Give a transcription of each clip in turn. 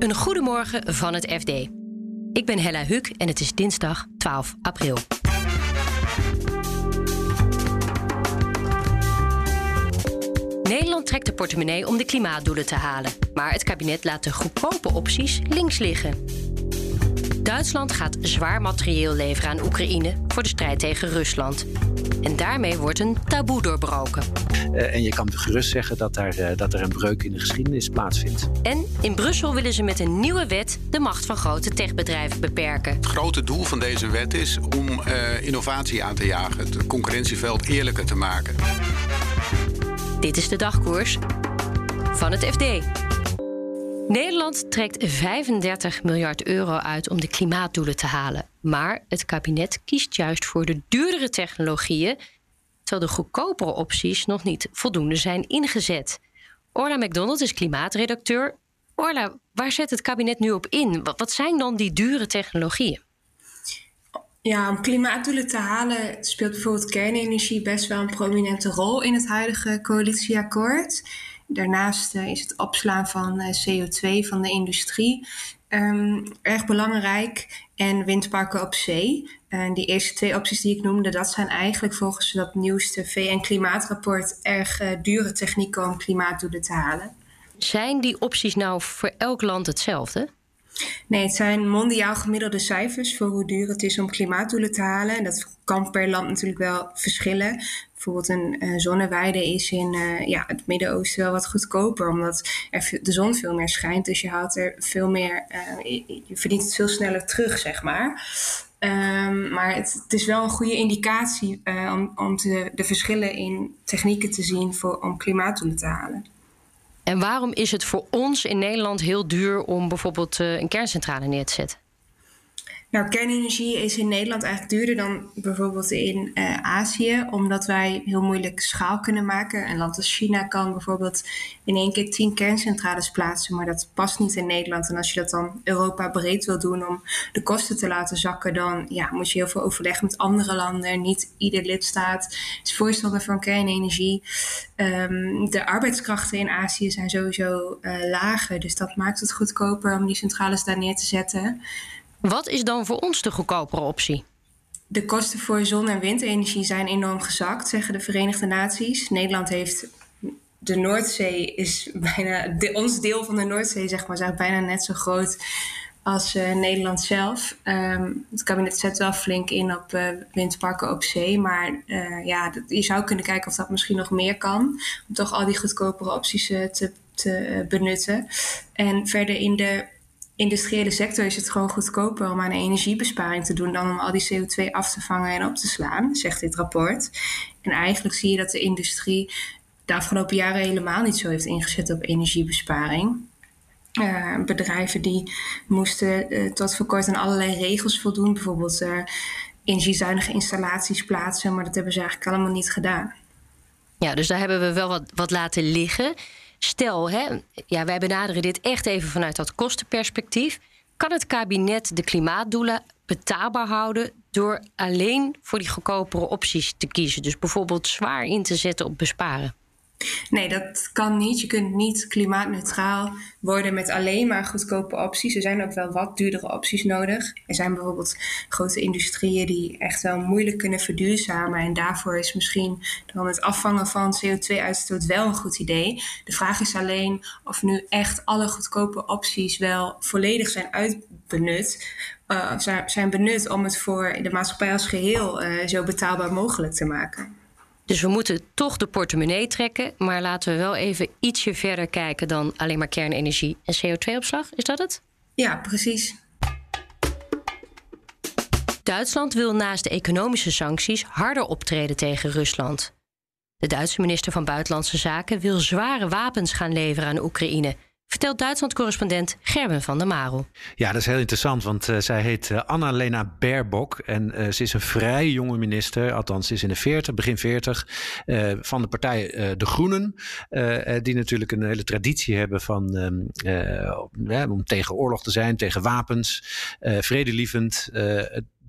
Een goedemorgen van het FD. Ik ben Hella Huk en het is dinsdag 12 april. Nederland trekt de portemonnee om de klimaatdoelen te halen. Maar het kabinet laat de goedkope opties links liggen. Duitsland gaat zwaar materieel leveren aan Oekraïne voor de strijd tegen Rusland. En daarmee wordt een taboe doorbroken. Uh, en je kan gerust zeggen dat, daar, uh, dat er een breuk in de geschiedenis plaatsvindt. En in Brussel willen ze met een nieuwe wet de macht van grote techbedrijven beperken. Het grote doel van deze wet is om uh, innovatie aan te jagen, het concurrentieveld eerlijker te maken. Dit is de dagkoers van het FD. Nederland trekt 35 miljard euro uit om de klimaatdoelen te halen. Maar het kabinet kiest juist voor de duurdere technologieën, terwijl de goedkopere opties nog niet voldoende zijn ingezet. Orla McDonald is klimaatredacteur. Orla, waar zet het kabinet nu op in? Wat zijn dan die dure technologieën? Ja, om klimaatdoelen te halen speelt bijvoorbeeld kernenergie best wel een prominente rol in het huidige coalitieakkoord. Daarnaast uh, is het opslaan van uh, CO2 van de industrie um, erg belangrijk. En windparken op zee. En die eerste twee opties die ik noemde, dat zijn eigenlijk volgens dat nieuwste VN-klimaatrapport erg uh, dure technieken om klimaatdoelen te halen. Zijn die opties nou voor elk land hetzelfde? Nee, het zijn mondiaal gemiddelde cijfers voor hoe duur het is om klimaatdoelen te halen. En dat kan per land natuurlijk wel verschillen. Bijvoorbeeld een uh, zonneweide is in uh, ja, het Midden-Oosten wel wat goedkoper, omdat er de zon veel meer schijnt. Dus je haalt er veel meer, je, je verdient het veel sneller terug, zeg maar. Um, maar het, is wel een goede indicatie om, om de verschillen in technieken te zien voor, om klimaatdoelen te halen. En waarom is het voor ons in Nederland heel duur om bijvoorbeeld een kerncentrale neer te zetten? Nou, kernenergie is in Nederland eigenlijk duurder dan bijvoorbeeld in uh, Azië, omdat wij heel moeilijk schaal kunnen maken. Een land als China kan bijvoorbeeld in één keer tien kerncentrales plaatsen, maar dat past niet in Nederland. En als je dat dan Europa breed wil doen om de kosten te laten zakken, dan ja, moet je heel veel overleggen met andere landen. Niet ieder lidstaat is voorstander van kernenergie. Um, de arbeidskrachten in Azië zijn sowieso uh, lager, dus dat maakt het goedkoper om die centrales daar neer te zetten. Wat is dan voor ons de goedkopere optie? De kosten voor zon- en windenergie zijn enorm gezakt, zeggen de Verenigde Naties. Nederland heeft de Noordzee is bijna ons deel van de Noordzee, zeg maar, is bijna net zo groot als uh, Nederland zelf. Um, het kabinet zet wel flink in op uh, windparken op zee, maar uh, ja, dat, je zou kunnen kijken of dat misschien nog meer kan, om toch al die goedkopere opties te, te benutten. En verder in de industriële sector is het gewoon goedkoper om aan energiebesparing te doen dan om al die CO2 af te vangen en op te slaan, zegt dit rapport. En eigenlijk zie je dat de industrie de afgelopen jaren helemaal niet zo heeft ingezet op energiebesparing. Uh, bedrijven die moesten uh, tot voor kort aan allerlei regels voldoen, bijvoorbeeld uh, energiezuinige installaties plaatsen, maar dat hebben ze eigenlijk allemaal niet gedaan. Ja, dus daar hebben we wel wat, wat laten liggen. Stel, hè, ja, wij benaderen dit echt even vanuit dat kostenperspectief. Kan het kabinet de klimaatdoelen betaalbaar houden door alleen voor die goedkopere opties te kiezen? Dus bijvoorbeeld zwaar in te zetten op besparen. Nee, dat kan niet. Je kunt niet klimaatneutraal worden met alleen maar goedkope opties. Er zijn ook wel wat duurdere opties nodig. Er zijn bijvoorbeeld grote industrieën die echt wel moeilijk kunnen verduurzamen. En daarvoor is misschien dan het afvangen van CO2-uitstoot wel een goed idee. De vraag is alleen of nu echt alle goedkope opties wel volledig zijn uitbenut. Uh, zijn benut om het voor de maatschappij als geheel uh, zo betaalbaar mogelijk te maken. Dus we moeten toch de portemonnee trekken. Maar laten we wel even ietsje verder kijken dan alleen maar kernenergie en CO2-opslag. Is dat het? Ja, precies. Duitsland wil naast de economische sancties harder optreden tegen Rusland. De Duitse minister van Buitenlandse Zaken wil zware wapens gaan leveren aan Oekraïne vertelt Duitsland-correspondent Gerben van der Marel. Ja, dat is heel interessant, want uh, zij heet uh, Annalena Baerbock. En uh, ze is een vrij jonge minister, althans ze is in de 40, begin 40, van de partij De Groenen. die natuurlijk een hele traditie hebben van um, om tegen oorlog te zijn, tegen wapens, vredelievend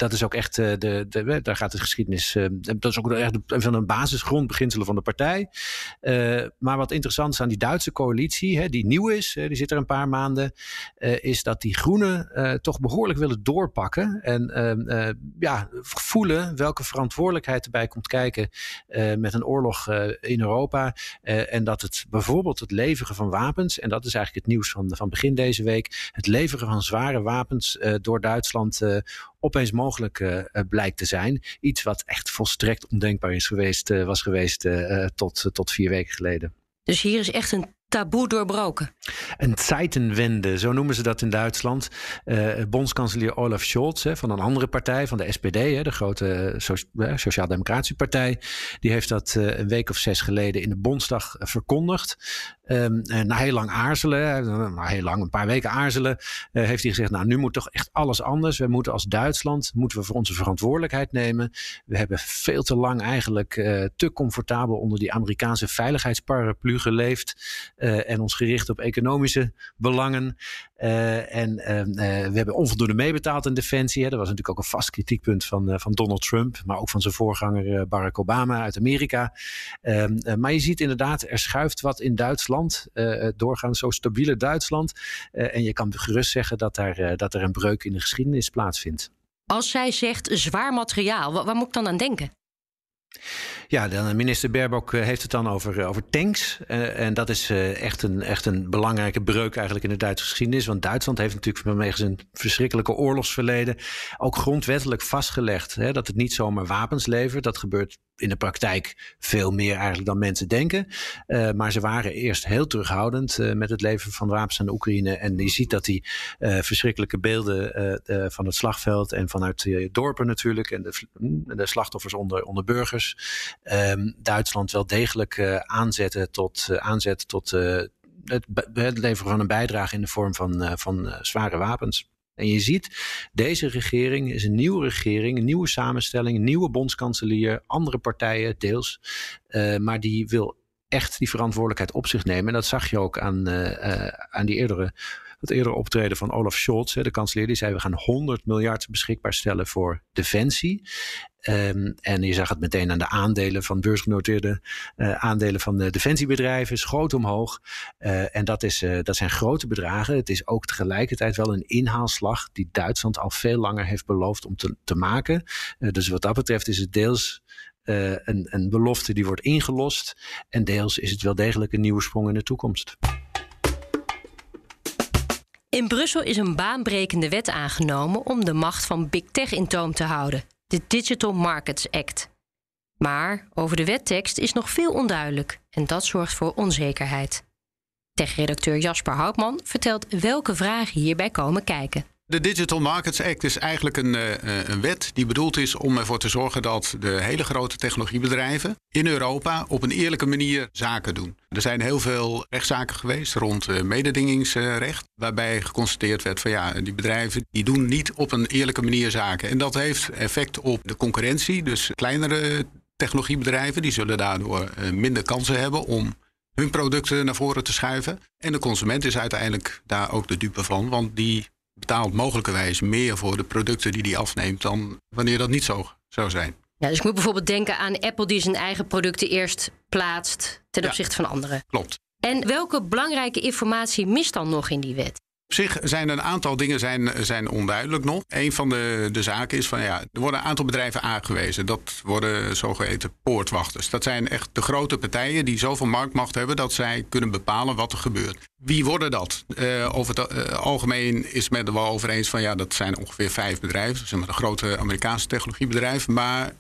dat is ook echt, de, de, daar gaat de geschiedenis, dat is ook echt een van de basisgrondbeginselen van de partij. maar wat interessant is aan die Duitse coalitie, hè, die nieuw is, die zit er een paar maanden, is dat die groenen toch behoorlijk willen doorpakken. En ja, voelen welke verantwoordelijkheid erbij komt kijken met een oorlog in Europa. en dat het bijvoorbeeld het leveren van wapens, en dat is eigenlijk het nieuws van, van begin deze week, het leveren van zware wapens door Duitsland opeens mogelijk uh, blijkt te zijn. Iets wat echt volstrekt ondenkbaar is geweest, uh, was geweest tot, tot vier weken geleden. Dus hier is echt een taboe doorbroken. Een Zeitenwende, zo noemen ze dat in Duitsland. Uh, bondskanselier Olaf Scholz hè, van een andere partij, van de SPD, hè, de grote so Sociaal-Democratische Partij, die heeft dat een week of zes geleden in de Bondsdag verkondigd. Um, na heel lang aarzelen, na heel lang, een paar weken aarzelen, heeft hij gezegd: Nou, nu moet toch echt alles anders. We moeten als Duitsland moeten we voor onze verantwoordelijkheid nemen. We hebben veel te lang eigenlijk te comfortabel onder die Amerikaanse veiligheidsparaplu geleefd. Uh, en ons gericht op economische belangen. Uh, en uh, we hebben onvoldoende meebetaald in defensie. Hè. Dat was natuurlijk ook een vast kritiekpunt van, van Donald Trump, maar ook van zijn voorganger Barack Obama uit Amerika. Ehm, maar je ziet inderdaad, er schuift wat in Duitsland. doorgaans zo stabiele Duitsland. en je kan gerust zeggen dat, daar, dat er een breuk in de geschiedenis plaatsvindt. Als zij zegt zwaar materiaal, waar moet ik dan aan denken? Ja, dan, minister Baerbock eh, heeft het dan over, eh, over tanks. En dat is echt, een, echt een belangrijke breuk eigenlijk in de Duitse geschiedenis. Want Duitsland heeft natuurlijk vanwege zijn verschrikkelijke oorlogsverleden ook grondwettelijk vastgelegd hè, dat het niet zomaar wapens levert. Dat gebeurt in de praktijk veel meer eigenlijk dan mensen denken. Uh, maar ze waren eerst heel terughoudend uh, met het leveren van wapens aan de Oekraïne. En je ziet dat die uh, verschrikkelijke beelden van het slagveld en vanuit dorpen natuurlijk en de, de slachtoffers onder, onder burgers. Um, Duitsland wel degelijk aanzetten tot, aanzet tot het, het, leveren van een bijdrage in de vorm van, van zware wapens. En je ziet, deze regering is een nieuwe regering, een nieuwe samenstelling, een nieuwe bondskanselier, andere partijen deels. Uh, maar die wil echt die verantwoordelijkheid op zich nemen. En dat zag je ook aan, uh, aan die eerdere het eerdere optreden van Olaf Scholz, de kanselier, die zei: We gaan 100 miljard beschikbaar stellen voor defensie. Um, en je zag het meteen aan de aandelen van beursgenoteerde uh, aandelen van de defensiebedrijven, schoot omhoog. Uh, en dat, is, uh, dat zijn grote bedragen. Het is ook tegelijkertijd wel een inhaalslag die Duitsland al veel langer heeft beloofd om te, te maken. dus wat dat betreft is het deels een, een belofte die wordt ingelost. En deels is het wel degelijk een nieuwe sprong in de toekomst. In Brussel is een baanbrekende wet aangenomen om de macht van Big Tech in toom te houden de Digital Markets Act. Maar over de wettekst is nog veel onduidelijk en dat zorgt voor onzekerheid. Tech-redacteur Jasper Houtman vertelt welke vragen hierbij komen kijken. De Digital Markets Act is eigenlijk een, uh, een, wet die bedoeld is om ervoor te zorgen dat de hele grote technologiebedrijven in Europa op een eerlijke manier zaken doen. Er zijn heel veel rechtszaken geweest rond uh, mededingingsrecht, waarbij geconstateerd werd van ja, die bedrijven die doen niet op een eerlijke manier zaken. En dat heeft effect op de concurrentie, dus kleinere technologiebedrijven die zullen daardoor uh, minder kansen hebben om hun producten naar voren te schuiven. En de consument is uiteindelijk daar ook de dupe van, want die betaalt mogelijkerwijs meer voor de producten die die afneemt dan wanneer dat niet zo zou zijn. Ja, dus ik moet bijvoorbeeld denken aan Apple die zijn eigen producten eerst plaatst ten opzichte van anderen. Klopt. En welke belangrijke informatie mist dan nog in die wet? Op zich zijn een aantal dingen zijn, zijn onduidelijk nog. Een van de, de zaken is van ja, er worden een aantal bedrijven aangewezen. Dat worden zogeheten poortwachters. Dat zijn echt de grote partijen die zoveel marktmacht hebben dat zij kunnen bepalen wat er gebeurt. Wie worden dat? Uh, over het uh, algemeen is men er wel over eens van ja, dat zijn ongeveer vijf bedrijven. Zeg maar de grote Amerikaanse technologiebedrijven. Maar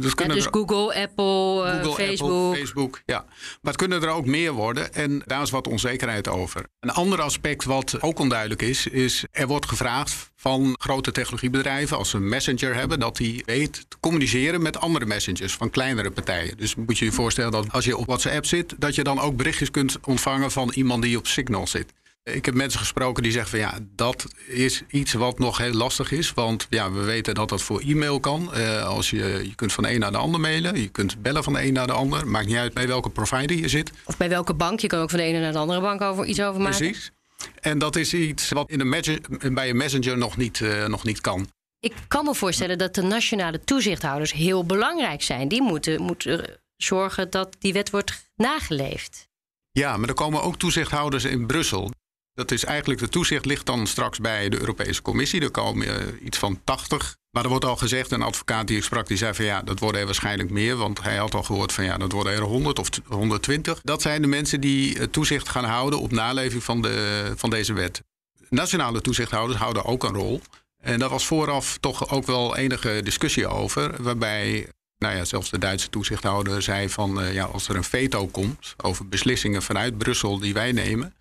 dus, ja, dus Google, Apple, eh, Google, Facebook. Apple, Facebook. Ja. Maar het kunnen er ook meer worden en daar is wat onzekerheid over. Een ander aspect wat ook onduidelijk is, is er wordt gevraagd van grote technologiebedrijven als ze een messenger hebben, dat die weet te communiceren met andere messengers van kleinere partijen. Dus moet je je voorstellen dat als je op WhatsApp zit, dat je dan ook berichtjes kunt ontvangen van iemand die op Signal zit. Ik heb mensen gesproken die zeggen van ja, dat is iets wat nog heel lastig is. Want ja, we weten dat dat voor e-mail kan. Uh, als je, je kunt van de een naar de ander mailen. Je kunt bellen van de een naar de ander. Maakt niet uit bij welke provider je zit. Of bij welke bank. Je kan ook van de ene naar de andere bank over iets over maken. Precies. En dat is iets wat in een bij een messenger nog niet, uh, nog niet kan. Ik kan me voorstellen dat de nationale toezichthouders heel belangrijk zijn. Die moeten, moeten zorgen dat die wet wordt nageleefd. Ja, maar er komen ook toezichthouders in Brussel. Dat is eigenlijk, de toezicht ligt dan straks bij de Europese Commissie. Er komen uh, iets van 80. Maar er wordt al gezegd, een advocaat die ik sprak, die zei van ja, dat worden er waarschijnlijk meer. Want hij had al gehoord van ja, dat worden er 100 of 120. Dat zijn de mensen die toezicht gaan houden op naleving van, de, van deze wet. Nationale toezichthouders houden ook een rol. En daar was vooraf toch ook wel enige discussie over. Waarbij nou ja, zelfs de Duitse toezichthouder zei van uh, ja, als er een veto komt over beslissingen vanuit Brussel die wij nemen,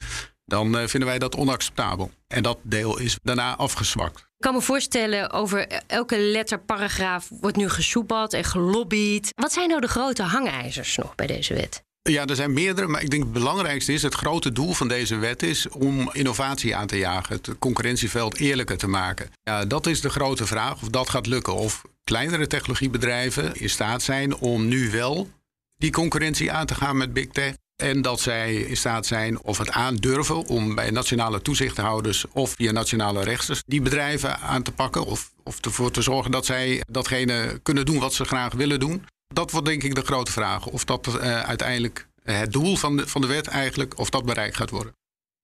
dan uh, vinden wij dat onacceptabel. En dat deel is daarna afgezwakt. Ik kan me voorstellen, over elke letterparagraaf wordt nu gesoepeld en gelobbyd. Wat zijn nou de grote hangijzers nog bij deze wet? Ja, er zijn meerdere, maar ik denk het belangrijkste is... het grote doel van deze wet is om innovatie aan te jagen. Het concurrentieveld eerlijker te maken. Ja, dat is de grote vraag of dat gaat lukken. Of kleinere technologiebedrijven in staat zijn om nu wel die concurrentie aan te gaan met big tech. En dat zij in staat zijn of het aandurven om bij nationale toezichthouders of via nationale rechters die bedrijven aan te pakken. Of, of ervoor te zorgen dat zij datgene kunnen doen wat ze graag willen doen. Dat wordt denk ik de grote vraag. Of dat uh, uiteindelijk het doel van de, van de wet eigenlijk, of dat bereikt gaat worden.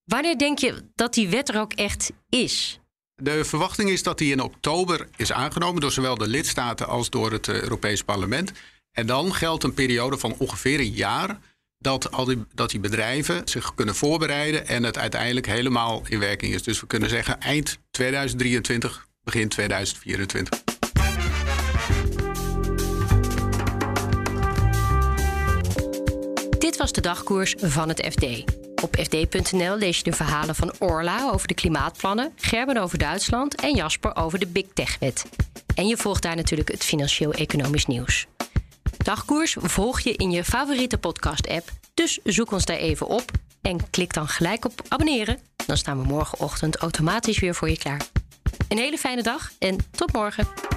Wanneer denk je dat die wet er ook echt is? De verwachting is dat die in oktober is aangenomen door zowel de lidstaten als door het uh, Europees Parlement. En dan geldt een periode van ongeveer een jaar dat, al die, dat die bedrijven zich kunnen voorbereiden en het uiteindelijk helemaal in werking is. Dus we kunnen zeggen eind 2023, begin 2024. Dit was de dagkoers van het FD. Op fd.nl lees je de verhalen van Orla over de klimaatplannen, Gerben over Duitsland en Jasper over de Big Tech-wet. En je volgt daar natuurlijk het financieel-economisch nieuws. Dagkoers volg je in je favoriete podcast-app, dus zoek ons daar even op en klik dan gelijk op abonneren. Dan staan we morgenochtend automatisch weer voor je klaar. Een hele fijne dag en tot morgen.